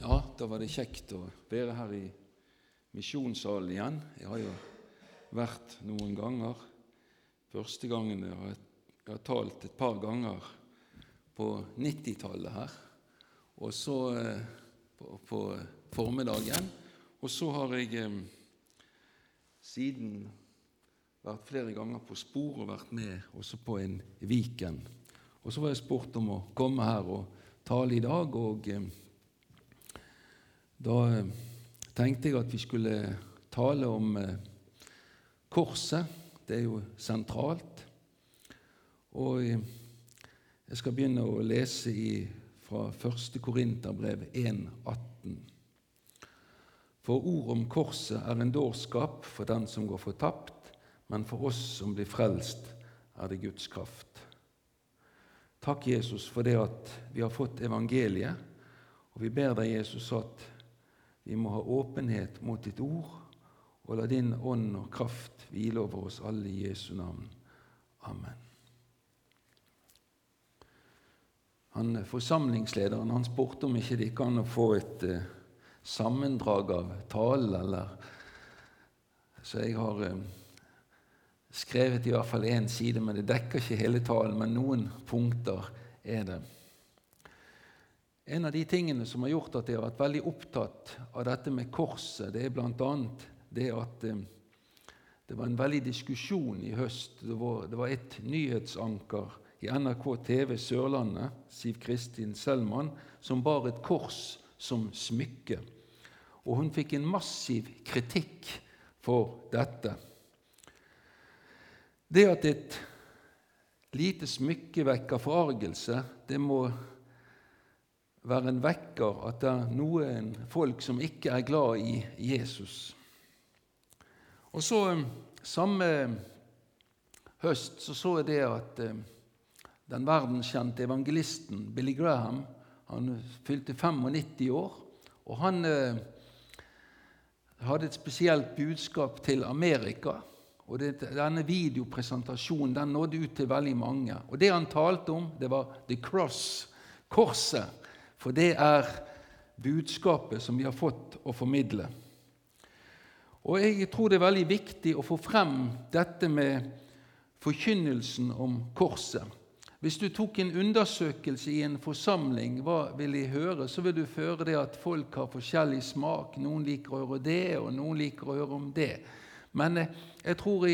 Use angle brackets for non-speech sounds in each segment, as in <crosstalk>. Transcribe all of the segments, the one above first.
Ja, da var det kjekt å være her i misjonssalen igjen. Jeg har jo vært noen ganger. Første gangen jeg har, jeg har talt et par ganger på 90-tallet her, og så eh, på, på, formiddagen. Og så har jeg eh, siden vært flere ganger på spor og vært med også på en Viken. Og så var jeg spurt om å komme her og tale i dag. og... Da eh, tenkte jeg at vi skulle tale om eh, korset. Det er jo sentralt. Og eh, jeg skal begynne å lese i, fra 1. Korinterbrev 1,18. For ord om korset er en dårskap for den som går fortapt, men for oss som blir frelst, er det Guds kraft. Takk, Jesus, for det at vi har fått evangeliet, og vi ber deg, Jesus, at vi må ha åpenhet mot ditt ord, og la din ånd og kraft hvile over oss alle i Jesu navn. Amen. Han, forsamlingslederen han spurte om ikke det gikk an å få et uh, sammendrag av talen, eller Så jeg har uh, skrevet i hvert fall én side, men det dekker ikke hele talen. Men noen punkter er det. En av de tingene som har gjort at jeg har vært veldig opptatt av dette med korset, det er bl.a. det at eh, det var en veldig diskusjon i høst. Det var, det var et nyhetsanker i NRK TV Sørlandet, Siv Kristin Selman, som bar et kors som smykke. Og hun fikk en massiv kritikk for dette. Det at et lite smykke vekker forargelse, det må være en vekker at det er noen folk som ikke er glad i Jesus. Og så um, Samme høst så, så jeg det at um, den verdenskjente evangelisten Billy Graham han fylte 95 år, og han uh, hadde et spesielt budskap til Amerika. Og det, Denne videopresentasjonen den nådde ut til veldig mange. Og Det han talte om, det var the cross, korset. For det er budskapet som vi har fått å formidle. Og Jeg tror det er veldig viktig å få frem dette med forkynnelsen om korset. Hvis du tok en undersøkelse i en forsamling, hva vil de høre? Så vil du føre det at folk har forskjellig smak. Noen liker å høre det, og noen liker å høre om det. Men eh, jeg tror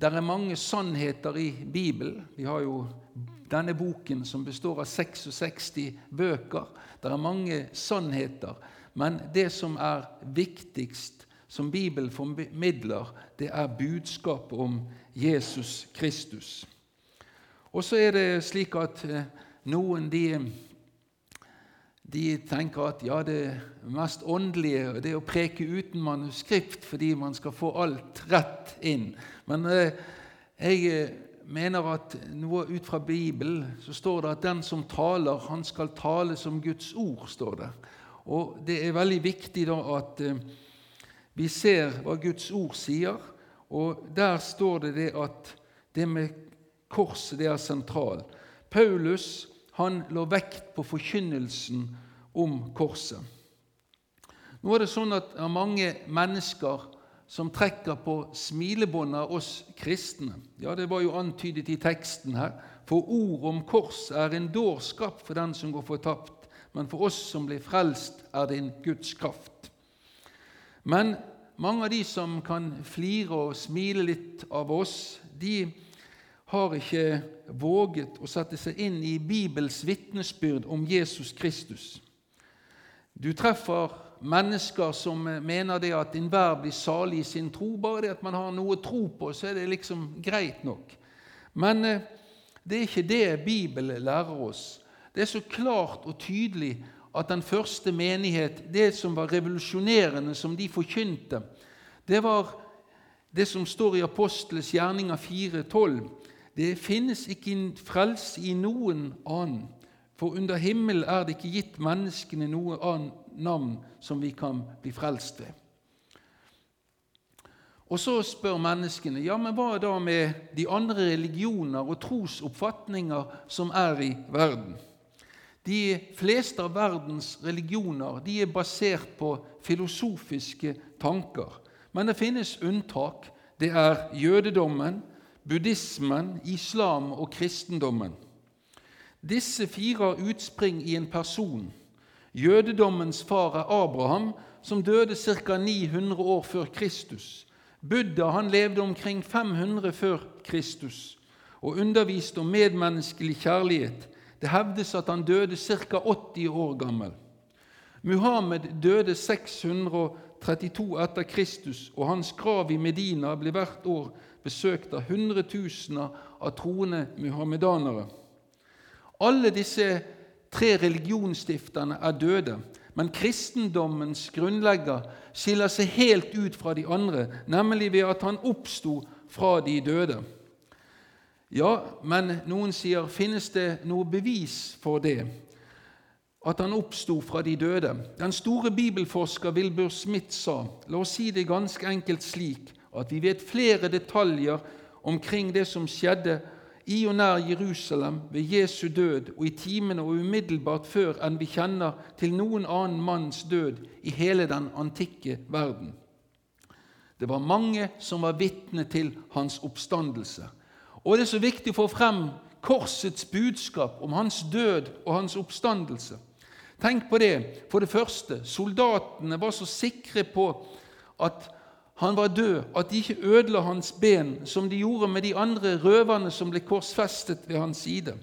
det er mange sannheter i Bibelen. Vi har jo denne boken som består av 66 bøker. Det er mange sannheter, men det som er viktigst, som Bibelen formidler, det er budskapet om Jesus Kristus. Og så er det slik at eh, noen de, de tenker at ja, det mest åndelige det er å preke uten manuskript fordi man skal få alt rett inn. Men eh, jeg eh, mener at noe ut fra Bibelen så står det at den som taler, han skal tale som Guds ord. står det. Og Det er veldig viktig da at eh, vi ser hva Guds ord sier. Og Der står det det at det med korset det er sentralt. Paulus han lå vekt på forkynnelsen om korset. Nå er det sånn at det er mange mennesker som trekker på smilebåndet av oss kristne. Ja, det var jo antydet i teksten her. For ord om kors er en dårskap for den som går fortapt, men for oss som blir frelst, er det en Guds kraft. Men mange av de som kan flire og smile litt av oss, de har ikke våget å sette seg inn i Bibels vitnesbyrd om Jesus Kristus. Du treffer mennesker som mener det at enhver blir salig i sin tro. Bare det at man har noe tro på, så er det liksom greit nok. Men eh, det er ikke det Bibelen lærer oss. Det er så klart og tydelig at den første menighet, det som var revolusjonerende, som de forkynte, det var det som står i Apostles gjerninger 4.12. Det finnes ikke frelse i noen annen, for under himmelen er det ikke gitt menneskene noe annet navn som vi kan bli frelst ved. Og så spør menneskene ja, men hva da med de andre religioner og trosoppfatninger som er i verden. De fleste av verdens religioner de er basert på filosofiske tanker. Men det finnes unntak. Det er jødedommen, buddhismen, islam og kristendommen. Disse fire har utspring i en person. Jødedommens far er Abraham, som døde ca. 900 år før Kristus. Buddha han levde omkring 500 før Kristus og underviste om medmenneskelig kjærlighet. Det hevdes at han døde ca. 80 år gammel. Muhammed døde 632 etter Kristus, og hans grav i Medina ble hvert år besøkt av hundretusener av troende muhammedanere. Alle disse tre religionsstifterne er døde, men kristendommens grunnlegger skiller seg helt ut fra de andre, nemlig ved at han oppsto fra de døde. Ja, men noen sier finnes det noe bevis for det, at han oppsto fra de døde? Den store bibelforsker Wilbur Smith sa la oss si det ganske enkelt slik at vi vet flere detaljer omkring det som skjedde i og nær Jerusalem ved Jesu død og i timene og umiddelbart før enn vi kjenner til noen annen manns død i hele den antikke verden. Det var mange som var vitne til hans oppstandelse. Og det er så viktig å få frem korsets budskap om hans død og hans oppstandelse. Tenk på det. For det første, soldatene var så sikre på at han var død, at de ikke ødela hans ben, som de gjorde med de andre røverne som ble korsfestet ved hans side.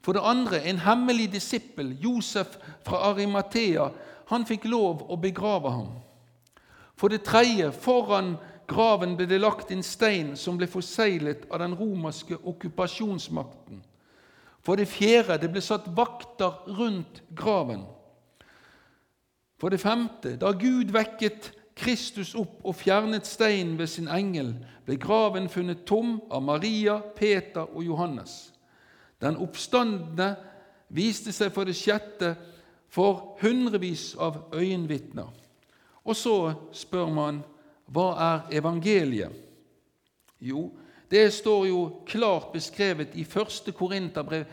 For det andre, en hemmelig disippel, Josef fra Arimathea, han fikk lov å begrave ham. For det tredje, foran graven ble det lagt en stein som ble forseglet av den romerske okkupasjonsmakten. For det fjerde, det ble satt vakter rundt graven. For det femte, da Gud vekket Kristus opp og fjernet steinen ved sin engel, ble graven funnet tom av Maria, Peter og Johannes. Den oppstandende viste seg for det sjette for hundrevis av øyenvitner. Og så spør man hva er evangeliet? Jo, det står jo klart beskrevet i 1. Korinterbrev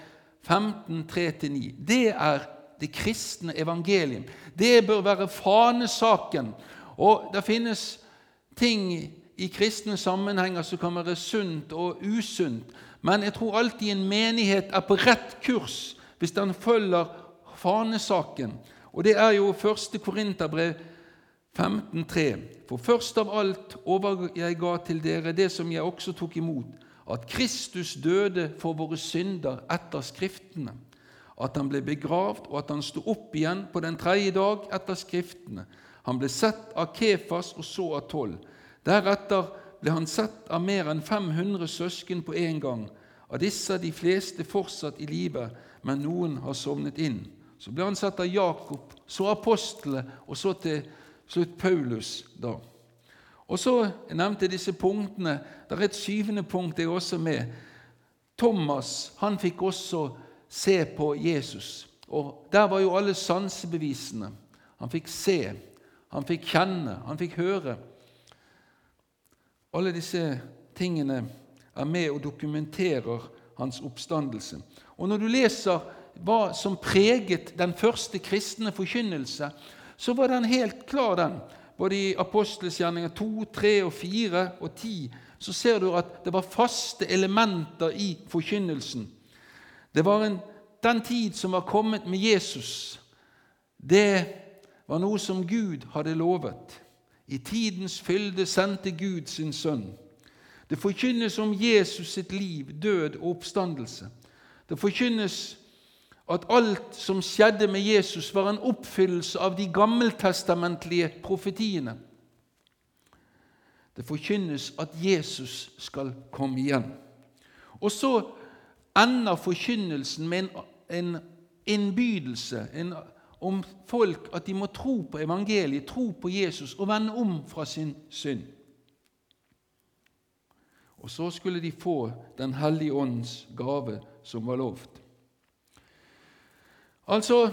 15, 3-9. Det er det kristne evangelium. Det bør være fanesaken og det finnes ting i kristne sammenhenger som kan være sunt og usunt, men jeg tror alltid en menighet er på rett kurs hvis den følger fanesaken. Og det er jo 1. Korinterbrev 15,3. For først av alt over jeg ga til dere det som jeg også tok imot, at Kristus døde for våre synder etter Skriftene, at han ble begravd, og at han sto opp igjen på den tredje dag etter Skriftene, han ble sett av Kefas og så av tolv. Deretter ble han sett av mer enn 500 søsken på en gang. Av disse er de fleste fortsatt i live, men noen har sovnet inn. Så ble han sett av Jakob, så apostlene, og så til slutt Paulus. da. Og så jeg nevnte disse punktene. Det er et syvende punkt jeg også med. Thomas han fikk også se på Jesus. Og Der var jo alle sansebevisene. Han fikk se. Han fikk kjenne, han fikk høre. Alle disse tingene er med og dokumenterer hans oppstandelse. Og Når du leser hva som preget den første kristne forkynnelse, så var den helt klar, den. Både i Apostelskjerninger 2, 3 og 4 og 10 så ser du at det var faste elementer i forkynnelsen. Det var en, den tid som var kommet med Jesus. Det var noe som Gud hadde lovet. I tidens fylde sendte Gud sin sønn. Det forkynnes om Jesus sitt liv, død og oppstandelse. Det forkynnes at alt som skjedde med Jesus, var en oppfyllelse av de gammeltestamentlige profetiene. Det forkynnes at Jesus skal komme igjen. Og så ender forkynnelsen med en, innbydelse, en om folk at de må tro på evangeliet, tro på Jesus og vende om fra sin synd. Og så skulle de få Den hellige åndens gave som var lovt. Altså,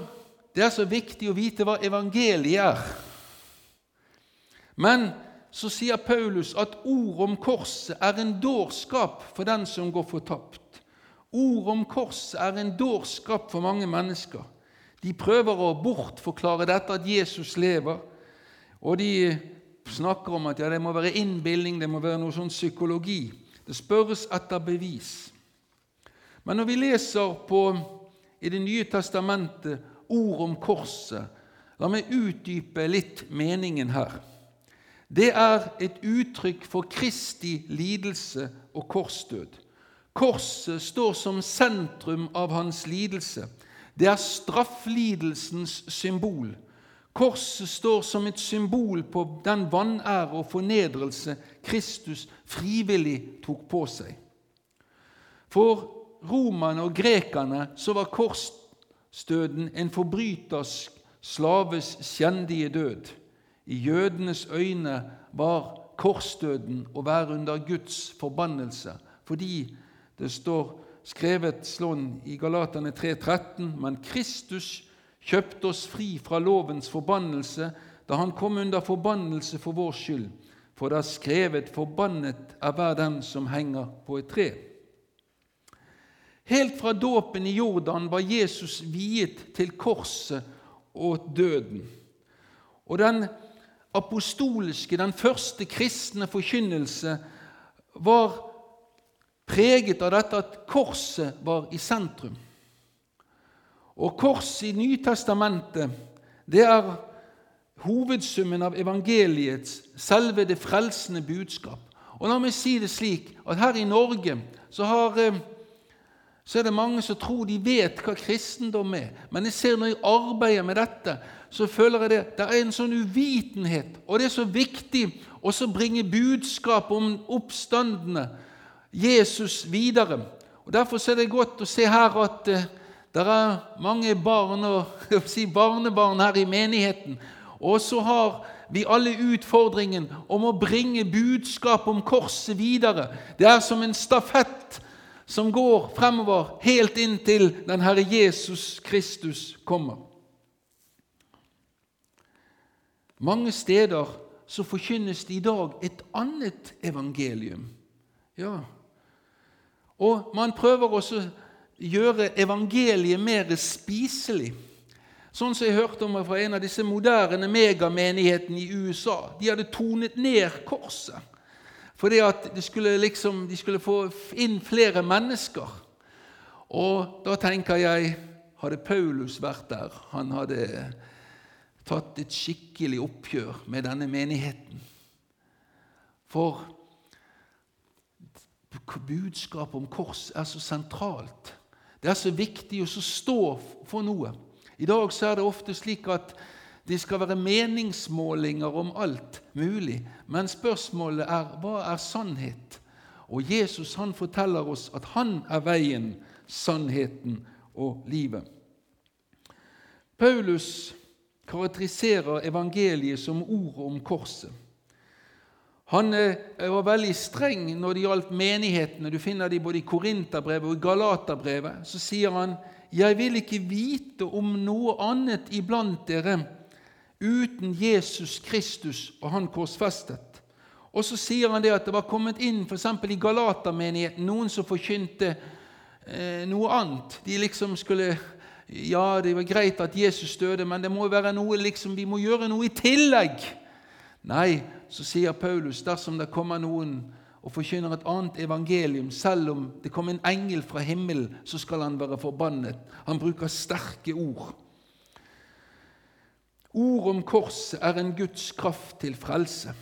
Det er så viktig å vite hva evangeliet er. Men så sier Paulus at ord om korset er en dårskap for den som går fortapt. Ord om korset er en dårskap for mange mennesker. De prøver å bortforklare dette at Jesus lever, og de snakker om at ja, det må være innbilning, det må være noe sånn psykologi. Det spørres etter bevis. Men når vi leser på, i Det nye testamentet ord om korset, la meg utdype litt meningen her. Det er et uttrykk for Kristi lidelse og korsdød. Korset står som sentrum av hans lidelse. Det er strafflidelsens symbol. Korset står som et symbol på den vanære og fornedrelse Kristus frivillig tok på seg. For romerne og grekerne så var korsstøden en forbryters slaves kjendige død. I jødenes øyne var korsdøden å være under Guds forbannelse fordi det står skrevet sånn i Galatane 3,13.: Men Kristus kjøpte oss fri fra lovens forbannelse da han kom under forbannelse for vår skyld. For det er skrevet:" Forbannet er hver den som henger på et tre. Helt fra dåpen i Jordan var Jesus viet til korset og døden. Og den apostoliske, den første kristne forkynnelse, var preget av dette at korset var i sentrum. Og korset i Nytestamentet, det er hovedsummen av evangeliets, selve det frelsende budskap. Og la meg si det slik at her i Norge så, har, eh, så er det mange som tror de vet hva kristendom er. Men jeg ser når jeg arbeider med dette, så føler jeg det det er en sånn uvitenhet. Og det er så viktig å bringe budskap om oppstandene Jesus videre. Og Derfor er det godt å se her at uh, det er mange barn og <laughs> si, barnebarn her i menigheten. Og så har vi alle utfordringen om å bringe budskap om korset videre. Det er som en stafett som går fremover helt inntil den Herre Jesus Kristus kommer. Mange steder så forkynnes det i dag et annet evangelium. Ja, og man prøver også å gjøre evangeliet mer spiselig. Sånn som jeg hørte om fra en av disse moderne megamenighetene i USA. De hadde tonet ned korset fordi at de skulle, liksom, de skulle få inn flere mennesker. Og da tenker jeg Hadde Paulus vært der, han hadde tatt et skikkelig oppgjør med denne menigheten. For budskapet om kors er så sentralt. Det er så viktig å stå for noe. I dag er det ofte slik at det skal være meningsmålinger om alt mulig, men spørsmålet er hva er sannhet? Og Jesus han forteller oss at han er veien, sannheten og livet. Paulus karakteriserer evangeliet som ordet om korset. Han eh, var veldig streng når det gjaldt menighetene. Du finner det både i Korinterbrevet og i Galaterbrevet. Så sier han, 'Jeg vil ikke vite om noe annet iblant dere uten Jesus Kristus og Han korsfestet.' Og så sier han det at det var kommet inn f.eks. i Galatermenigheten noen som forkynte eh, noe annet. De liksom skulle Ja, det var greit at Jesus døde, men det må være noe liksom, vi må gjøre noe i tillegg. Nei, så sier Paulus dersom det kommer noen og forkynner et annet evangelium, selv om det kommer en engel fra himmelen, så skal han være forbannet. Han bruker sterke ord. Ord om korset er en Guds kraft til frelse.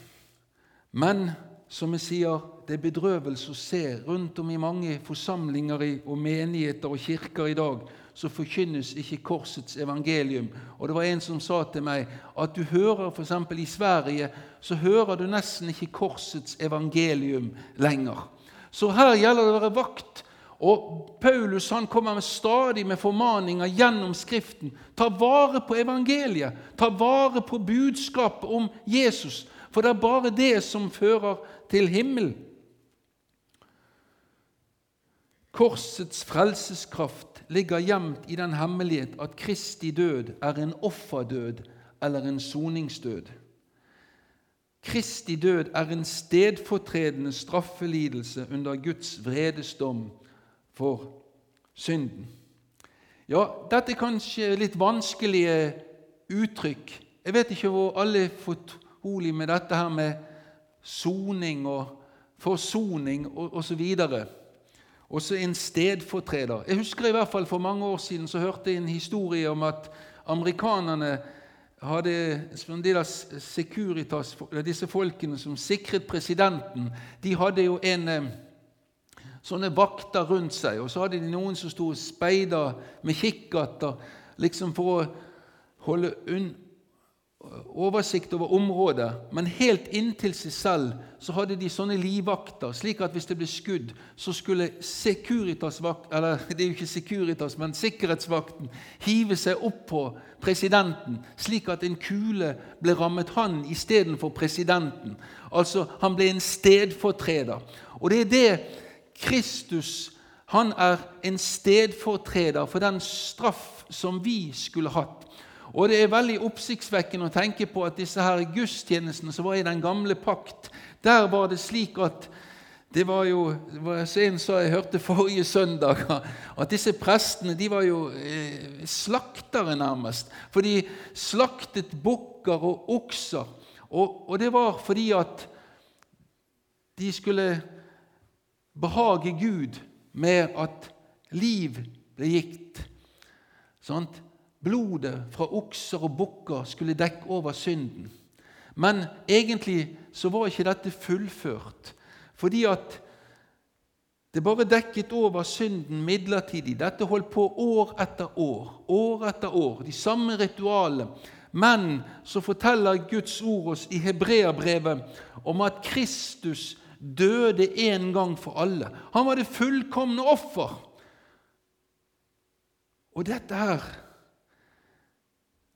Men som jeg sier, det er bedrøvelse å se rundt om i mange forsamlinger og menigheter og kirker i dag så forkynnes ikke korsets evangelium. Og det var en som sa til meg at du hører f.eks. i Sverige så hører du nesten ikke korsets evangelium lenger. Så her gjelder det å være vakt. Og Paulus han kommer med stadig med formaninger gjennom Skriften. Ta vare på evangeliet. Ta vare på budskapet om Jesus. For det er bare det som fører til himmelen. Korsets frelseskraft ligger gjemt i den hemmelighet at Kristi død er en offerdød eller en soningsdød. Kristi død er en stedfortredende straffelidelse under Guds vredesdom for synden. Ja, dette er kanskje litt vanskelige uttrykk. Jeg vet ikke hvor alle er fortrolige med dette her med soning og forsoning osv. Også en stedfortreder. Jeg husker i hvert fall For mange år siden så hørte jeg en historie om at amerikanerne hadde de der Securitas, disse folkene som sikret presidenten, de hadde jo en eh, sånne vakter rundt seg. Og så hadde de noen som sto og speida med kikkerter liksom for å holde un oversikt over området, men helt inntil seg selv så hadde de sånne livvakter, slik at hvis det ble skudd, så skulle Securitas eller <laughs> det er jo ikke Securitas, men sikkerhetsvakten hive seg opp på presidenten, slik at en kule ble rammet han istedenfor presidenten. Altså, han ble en stedfortreder. Og det er det Kristus Han er en stedfortreder for den straff som vi skulle hatt. Og Det er veldig oppsiktsvekkende å tenke på at disse her gudstjenestene som var i den gamle pakt, der var det slik at det var jo En sa jeg hørte forrige søndag <laughs> at disse prestene de var jo eh, slaktere, nærmest. For de slaktet bukker og okser. Og, og det var fordi at de skulle behage Gud med at liv ble gitt. Sant? Blodet fra okser og bukker skulle dekke over synden. Men egentlig så var ikke dette fullført, fordi at det bare dekket over synden midlertidig. Dette holdt på år etter år, år etter år, de samme ritualene. Men så forteller Guds ord oss i Hebreabrevet om at Kristus døde en gang for alle. Han var det fullkomne offer. Og dette her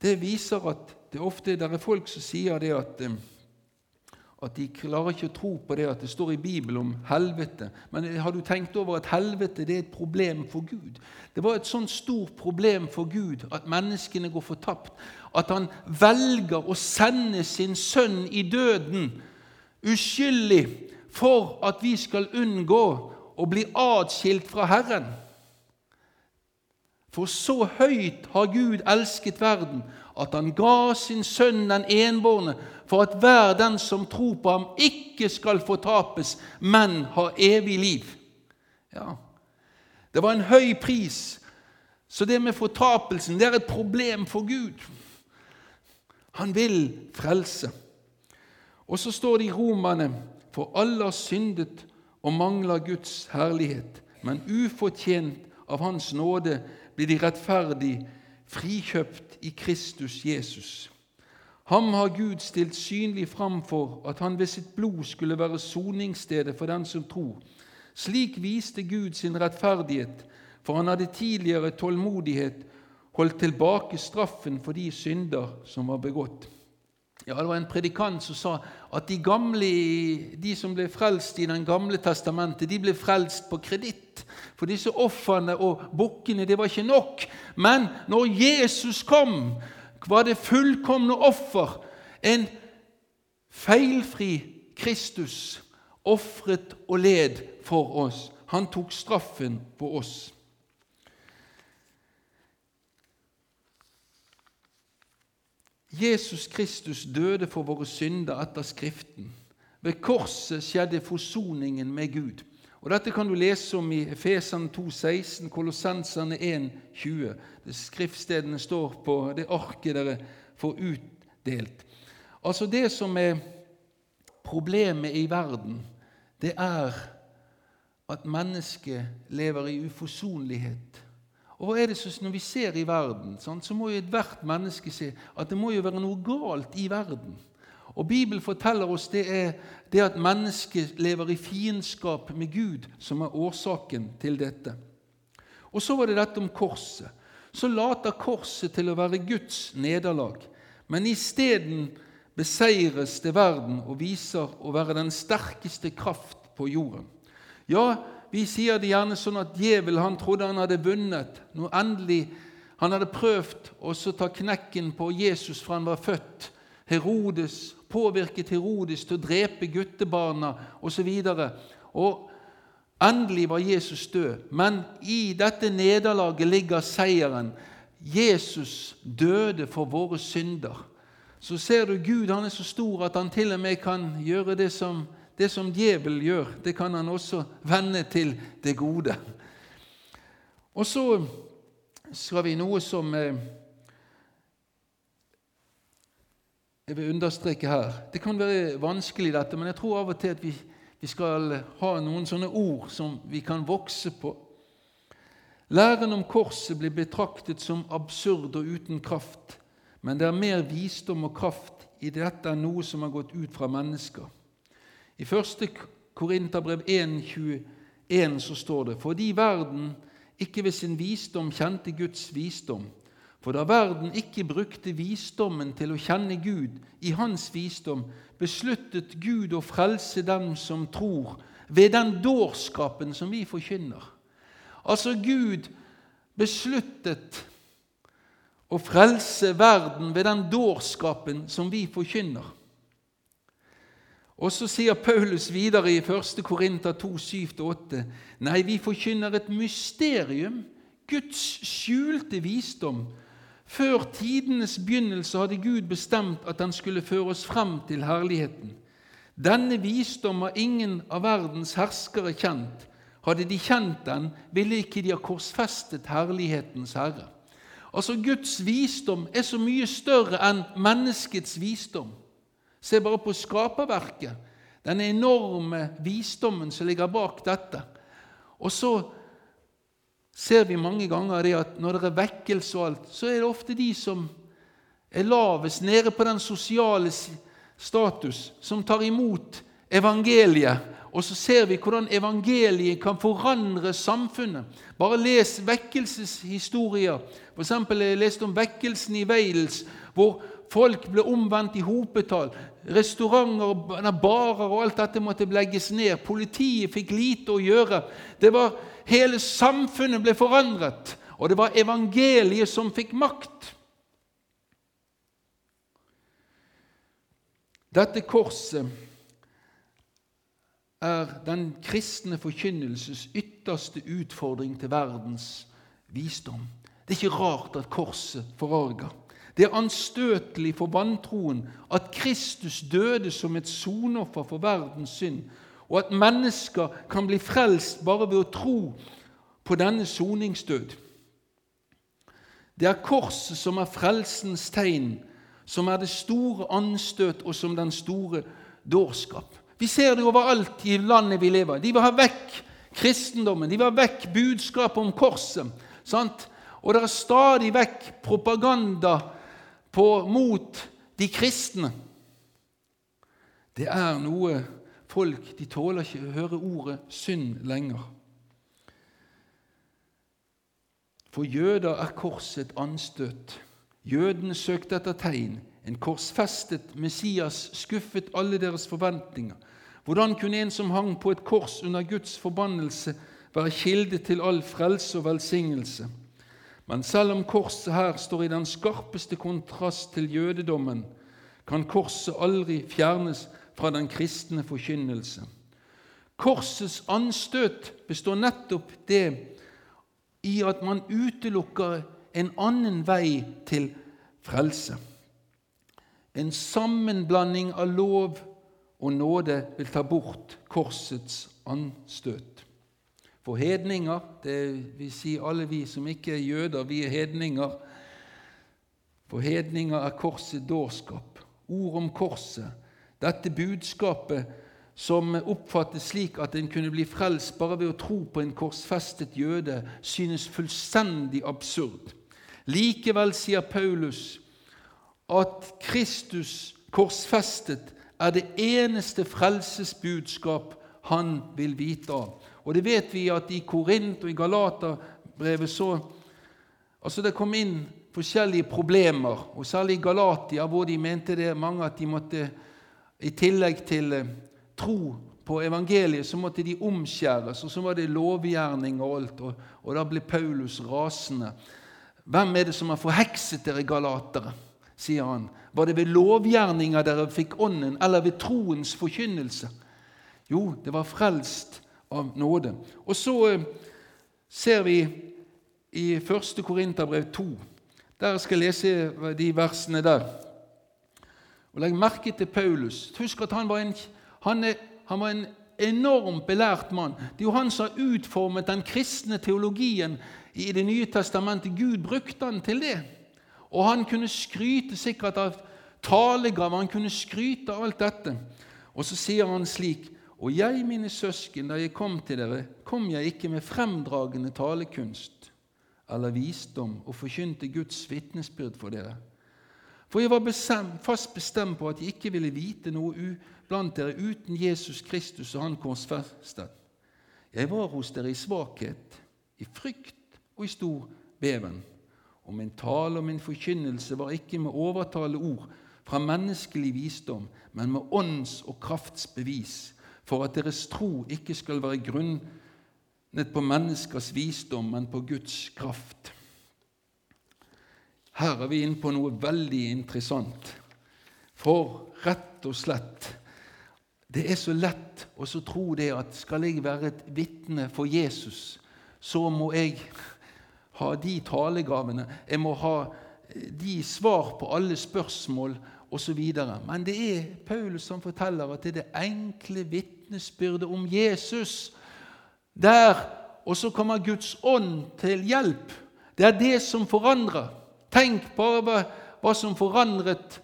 det viser at det ofte det er folk som sier det at, eh, at de klarer ikke å tro på det at det står i Bibelen om helvete. Men har du tenkt over at helvete det er et problem for Gud? Det var et sånt stort problem for Gud at menneskene går fortapt, at han velger å sende sin sønn i døden uskyldig for at vi skal unngå å bli atskilt fra Herren. For så høyt har Gud elsket verden, at han ga sin sønn den enbårne, for at hver den som tror på ham, ikke skal fortapes, men ha evig liv. Ja, Det var en høy pris, så det med fortapelsen det er et problem for Gud. Han vil frelse. Og så står det i Romerne for alle har syndet og mangler Guds herlighet, men ufortjent av Hans nåde blir de rettferdig frikjøpt i Kristus Jesus. Ham har Gud stilt synlig fram for at han ved sitt blod skulle være soningsstedet for den som tror. Slik viste Gud sin rettferdighet, for han hadde tidligere tålmodighet holdt tilbake straffen for de synder som var begått. Ja, Det var en predikant som sa at de, gamle, de som ble frelst i Den gamle testamentet, de ble frelst på kreditt. For disse ofrene og bukkene det var ikke nok. Men når Jesus kom, var det fullkomne offer. En feilfri Kristus ofret og led for oss. Han tok straffen på oss. Jesus Kristus døde for våre synder etter Skriften. Ved korset skjedde forsoningen med Gud. Og Dette kan du lese om i Efesene 2,16, Kolossenserne 1,20. Skriftstedene står på det arket dere får utdelt. Altså Det som er problemet i verden, det er at mennesket lever i uforsonlighet og hva er det så, Når vi ser i verden, så må jo ethvert menneske se at det må jo være noe galt i verden. Og Bibelen forteller oss det er det at mennesket lever i fiendskap med Gud, som er årsaken til dette. Og så var det dette om korset. Så later korset til å være Guds nederlag. Men isteden beseires det verden og viser å være den sterkeste kraft på jorden. Ja, vi sier det gjerne sånn at djevelen han trodde han hadde vunnet når endelig han hadde prøvd å ta knekken på Jesus fra han var født. Herodes påvirket Herodes til å drepe guttebarna osv. Endelig var Jesus død, men i dette nederlaget ligger seieren. Jesus døde for våre synder. Så ser du Gud han er så stor at han til og med kan gjøre det som, det som djevel gjør. Det kan han også vende til det gode. Og så skal vi noe som eh, jeg vil understreke her. Det kan være vanskelig, dette, men jeg tror av og til at vi, vi skal ha noen sånne ord som vi kan vokse på. Læren om korset blir betraktet som absurd og uten kraft, men det er mer visdom og kraft i dette enn noe som har gått ut fra mennesker. I 1. Korinterbrev 1,21 så står det:" Fordi verden ikke ved sin visdom kjente Guds visdom, for da verden ikke brukte visdommen til å kjenne Gud i hans visdom, besluttet Gud å frelse dem som tror, ved den dårskapen som vi forkynner. Altså Gud besluttet å frelse verden ved den dårskapen som vi forkynner. Og så sier Paulus videre i 1. Korinter 2, 7-8.: Nei, vi forkynner et mysterium, Guds skjulte visdom, før tidenes begynnelse hadde Gud bestemt at han skulle føre oss frem til herligheten. Denne visdom har ingen av verdens herskere kjent. Hadde de kjent den, ville ikke de ha korsfestet herlighetens herre. Altså, Guds visdom er så mye større enn menneskets visdom. Se bare på skaperverket, den enorme visdommen som ligger bak dette. Og så ser vi mange ganger det at når det er vekkelse og alt, så er det ofte de som er lavest nede på den sosiale status, som tar imot evangeliet. Og så ser vi hvordan evangeliet kan forandre samfunnet. Bare les vekkelseshistorier. For eksempel, jeg leste om vekkelsen i Wales, hvor folk ble omvendt i hopetall. Restauranter, barer og alt dette måtte legges ned. Politiet fikk lite å gjøre. Det var Hele samfunnet ble forandret, og det var evangeliet som fikk makt. Dette korset er den kristne forkynnelses ytterste utfordring til verdens visdom. Det er ikke rart at korset forarger. Det er anstøtelig for vantroen at Kristus døde som et sonoffer for verdens synd, og at mennesker kan bli frelst bare ved å tro på denne soningsdød. Det er korset som er frelsens tegn, som er det store anstøt, og som den store dårskap. Vi ser det overalt i landet vi lever i. De vil ha vekk kristendommen, de vil ha vekk budskapet om korset. Sant? Og det er stadig vekk propaganda på, mot de kristne. Det er noe folk de tåler ikke å høre ordet synd lenger. For jøder er korset anstøt. Jødene søkte etter tegn. En korsfestet Messias skuffet alle deres forventninger. Hvordan kunne en som hang på et kors under Guds forbannelse, være kilde til all frelse og velsignelse? Men selv om korset her står i den skarpeste kontrast til jødedommen, kan korset aldri fjernes fra den kristne forkynnelse. Korsets anstøt består nettopp det i at man utelukker en annen vei til frelse. En sammenblanding av lov og nåde vil ta bort korsets anstøt. For hedninger, det vil si alle vi som ikke er jøder, vi er hedninger. For hedninger er korset dårskap. Ord om korset dette budskapet som oppfattes slik at en kunne bli frelst bare ved å tro på en korsfestet jøde, synes fullstendig absurd. Likevel sier Paulus at Kristus korsfestet er det eneste frelsesbudskap han vil vite av. Og det vet vi at i Korint og i Galaterbrevet så Altså, det kom inn forskjellige problemer, og særlig i Galatia, hvor de mente det mange at de måtte i tillegg til eh, tro på evangeliet, så måtte de omskjæres, og så var det lovgjerning og alt. Og, og da ble Paulus rasende. Hvem er det som har forhekset dere galatere? sier han. Var det ved lovgjerninger dere fikk ånden, eller ved troens forkynnelse? Jo, det var frelst av nåde. Og så eh, ser vi i 1. Korinterbrev 2. Der skal jeg lese de versene der. Og Legg merke til Paulus. Husk at han var en, han er, han var en enormt belært mann. Det er jo han som har utformet den kristne teologien i Det nye testamentet. Gud brukte han til det. Og han kunne skryte sikkert av talegaver, han kunne skryte av alt dette. Og så sier han slik Og jeg, mine søsken, da jeg kom til dere, kom jeg ikke med fremdragende talekunst eller visdom og forkynte Guds vitnesbyrd for dere. For jeg var bestemt, fast bestemt på at jeg ikke ville vite noe blant dere uten Jesus Kristus og Han korsfestet. Jeg var hos dere i svakhet, i frykt og i stor beven. Og min tale og min forkynnelse var ikke med overtale ord fra menneskelig visdom, men med ånds- og kraftsbevis, for at deres tro ikke skal være grunnet på menneskers visdom, men på Guds kraft. Her er vi inne på noe veldig interessant. For rett og slett Det er så lett å tro det at skal jeg være et vitne for Jesus, så må jeg ha de talegavene, jeg må ha de svar på alle spørsmål osv. Men det er Paulus som forteller at det er det enkle vitnesbyrdet om Jesus. Der, Og så kommer Guds ånd til hjelp. Det er det som forandrer. Tenk bare hva, som forandret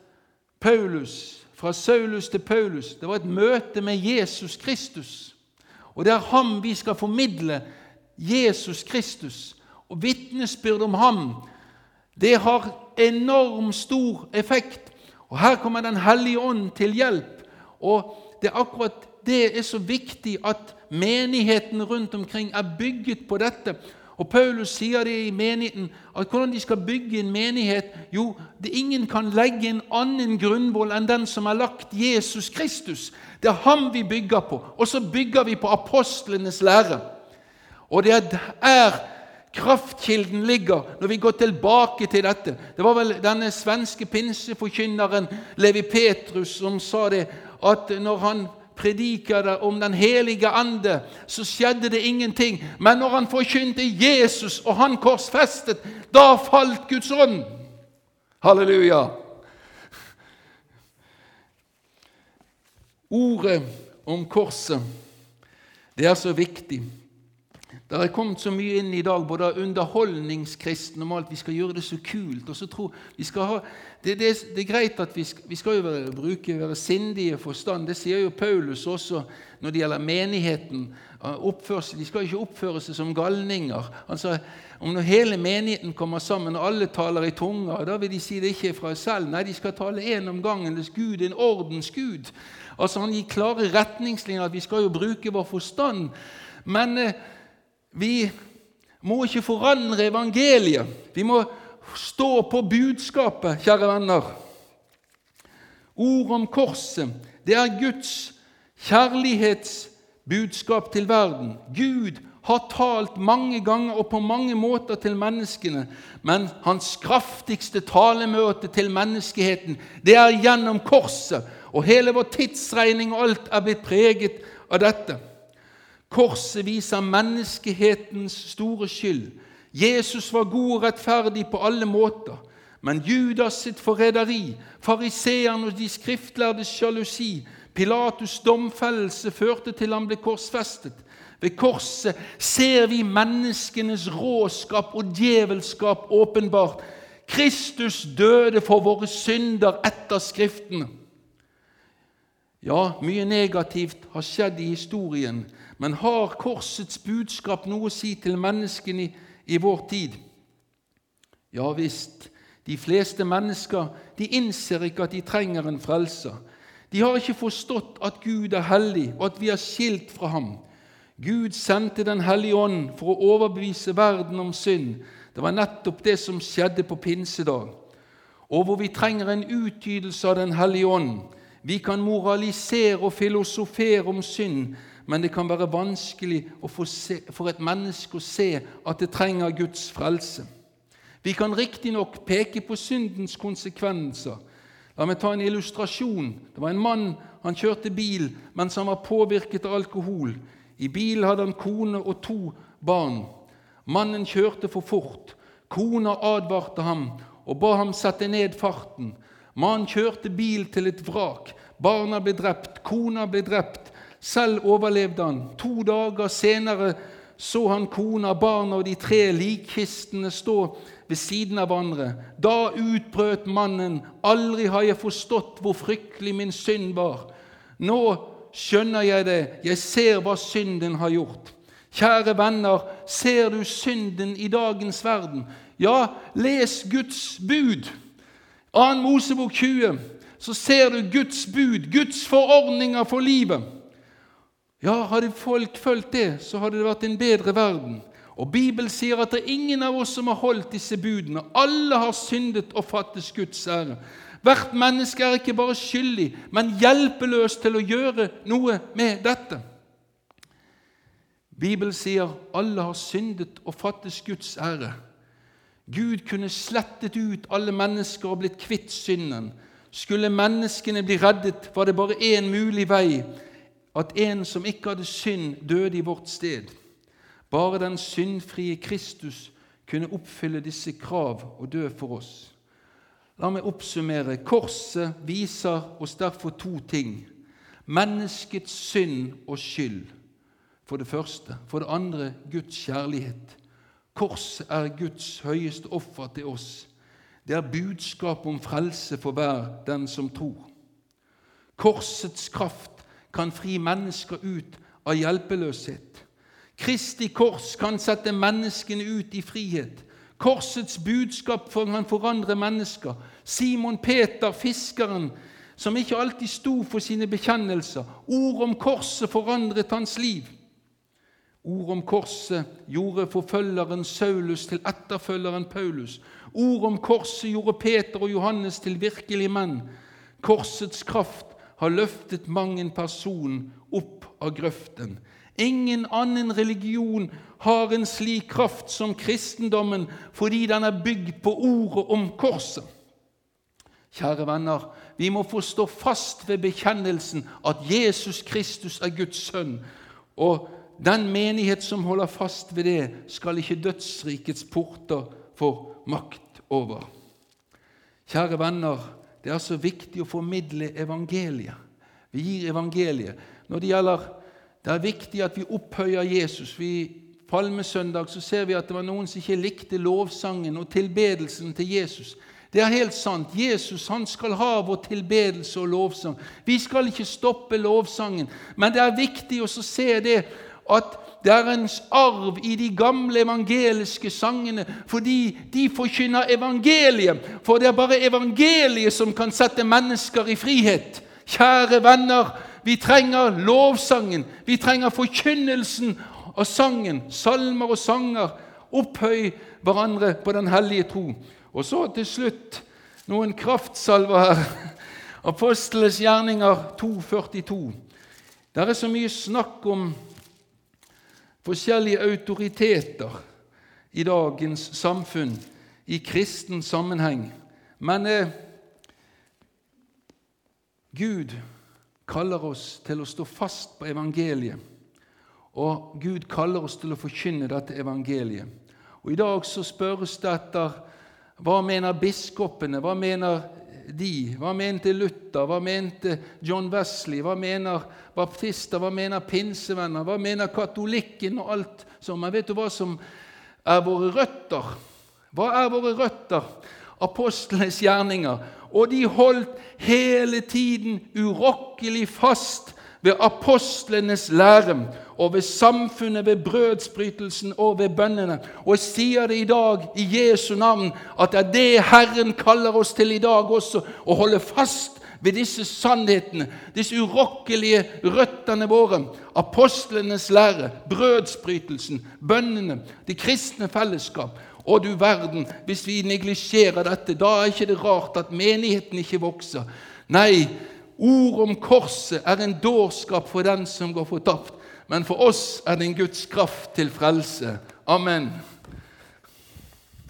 Paulus fra Saulus til Paulus. Det var et møte med Jesus Kristus. Og det er ham vi skal formidle. Jesus Kristus. Og vitnesbyrd om ham, det har enormt stor effekt. Og Her kommer Den hellige ånd til hjelp. Og det er akkurat det er så viktig at menigheten rundt omkring er bygget på dette. Og Paulus sier det i menigheten, at hvordan de skal bygge en menighet Jo, ingen kan legge en annen grunnvoll enn den som er lagt Jesus Kristus. Det er ham vi bygger på. Og så bygger vi på apostlenes lære. Og det er kraftkilden ligger når vi går tilbake til dette. Det var vel denne svenske pinseforkynneren Levi Petrus som sa det, at når han predikede om Den hellige ande, så skjedde det ingenting. Men når han forkynte Jesus og han korsfestet, da falt Guds ånd. Halleluja! Ordet om korset, det er så viktig. Det har kommet så mye inn i dag, både underholdningskristen og alt. Vi skal gjøre det så kult. og så tro, ha, det, det, det er greit at vi skal, vi skal jo være, bruke være sindige forstand. Det sier jo Paulus også når det gjelder menigheten. Oppførsel, de skal ikke oppføre seg som galninger. Altså, om når hele menigheten kommer sammen og alle taler i tunger, da vil de si det ikke er fra selv. Nei, de skal tale én om gangen. Det er Gud, en ordens Gud. Altså, Han gir klare retningslinjer at vi skal jo bruke vår forstand. Men eh, vi må ikke forandre evangeliet. Vi må stå på budskapet, kjære venner. Ord om korset, det er Guds kjærlighetsbudskap til verden. Gud har talt mange ganger og på mange måter til menneskene, men hans kraftigste talemøte til menneskeheten, det er gjennom korset. Og hele vår tidsregning og alt er blitt preget av dette. Korset viser menneskehetens store skyld. Jesus var god og rettferdig på alle måter, men Judas sitt forræderi, fariseerne og de skriftlærdes sjalusi, Pilatus' domfellelse førte til han ble korsfestet. Ved korset ser vi menneskenes råskap og djevelskap åpenbart. Kristus døde for våre synder etter Skriftene. Ja, mye negativt har skjedd i historien, men har korsets budskap noe å si til menneskene i, i vår tid? Ja visst. De fleste mennesker de innser ikke at de trenger en frelser. De har ikke forstått at Gud er hellig, og at vi er skilt fra ham. Gud sendte Den hellige ånd for å overbevise verden om synd. Det var nettopp det som skjedde på pinsedag, og hvor vi trenger en utgytelse av Den hellige ånd. Vi kan moralisere og filosofere om synd, men det kan være vanskelig for et menneske å se at det trenger Guds frelse. Vi kan riktignok peke på syndens konsekvenser. La meg ta en illustrasjon. Det var en mann han kjørte bil mens han var påvirket av alkohol. I bilen hadde han kone og to barn. Mannen kjørte for fort. Kona advarte ham og ba ham sette ned farten. Mannen kjørte bil til et vrak. Barna ble drept, kona ble drept. Selv overlevde han. To dager senere så han kona, barna og de tre likkistene stå ved siden av hverandre. Da utbrøt mannen, aldri har jeg forstått hvor fryktelig min synd var. Nå skjønner jeg det, jeg ser hva synden har gjort. Kjære venner, ser du synden i dagens verden? Ja, les Guds bud. 2. Mosebok 20, så ser du Guds bud, Guds forordninger for livet. Ja, hadde folk fulgt det, så hadde det vært en bedre verden. Og Bibelen sier at det er ingen av oss som har holdt disse budene. Alle har syndet og fattes Guds ære. Hvert menneske er ikke bare skyldig, men hjelpeløs til å gjøre noe med dette. Bibelen sier alle har syndet og fattes Guds ære. Gud kunne slettet ut alle mennesker og blitt kvitt synden. Skulle menneskene bli reddet, var det bare én mulig vei, at en som ikke hadde synd, døde i vårt sted. Bare den syndfrie Kristus kunne oppfylle disse krav og dø for oss. La meg oppsummere. Korset viser oss derfor to ting. Menneskets synd og skyld, for det første. For det andre Guds kjærlighet. Korset er Guds høyeste offer til oss. Det er budskap om frelse for hver den som tror. Korsets kraft kan fri mennesker ut av hjelpeløshet. Kristi kors kan sette menneskene ut i frihet. Korsets budskap kan forandre mennesker. Simon Peter, fiskeren, som ikke alltid sto for sine bekjennelser. Ord om korset forandret hans liv. Ord om korset gjorde forfølgeren Saulus til etterfølgeren Paulus. Ord om korset gjorde Peter og Johannes til virkelige menn. Korsets kraft har løftet mang en person opp av grøften. Ingen annen religion har en slik kraft som kristendommen fordi den er bygd på ordet om korset. Kjære venner, vi må få stå fast ved bekjennelsen at Jesus Kristus er Guds sønn. og den menighet som holder fast ved det, skal ikke dødsrikets porter få makt over. Kjære venner, det er så viktig å formidle evangeliet. Vi gir evangeliet. Når det gjelder Det er viktig at vi opphøyer Jesus. Vi, Palmesøndag så ser vi at det var noen som ikke likte lovsangen og tilbedelsen til Jesus. Det er helt sant. Jesus han skal ha vår tilbedelse og lovsang. Vi skal ikke stoppe lovsangen, men det er viktig å se det at det er en arv i de gamle evangeliske sangene fordi de forkynner evangeliet. For det er bare evangeliet som kan sette mennesker i frihet. Kjære venner, vi trenger lovsangen. Vi trenger forkynnelsen av sangen. Salmer og sanger. Opphøy hverandre på den hellige tro. Og så til slutt noen kraftsalver her. Apostles gjerninger 242. Det er så mye snakk om forskjellige autoriteter i dagens samfunn i kristen sammenheng. Men eh, Gud kaller oss til å stå fast på evangeliet. Og Gud kaller oss til å forkynne dette evangeliet. Og I dag så spørres det etter hva mener biskopene, hva mener de? Hva mente Luther? Hva mente John Wesley? Hva mener baptister? Hva mener pinsevenner? Hva mener katolikken og alt som Men vet du hva som er våre røtter? Hva er våre røtter? Apostlenes gjerninger. Og de holdt hele tiden urokkelig fast ved apostlenes lære og ved samfunnet, ved brødsbrytelsen og ved bønnene. Og jeg sier det i dag i Jesu navn, at det er det Herren kaller oss til i dag også, å holde fast ved disse sannhetene, disse urokkelige røttene våre. Apostlenes lære, brødsbrytelsen, bønnene, det kristne fellesskap. Å du verden, hvis vi neglisjerer dette, da er ikke det rart at menigheten ikke vokser. Nei, Ord om korset er en dårskap for den som går fortapt, men for oss er det en Guds kraft til frelse. Amen.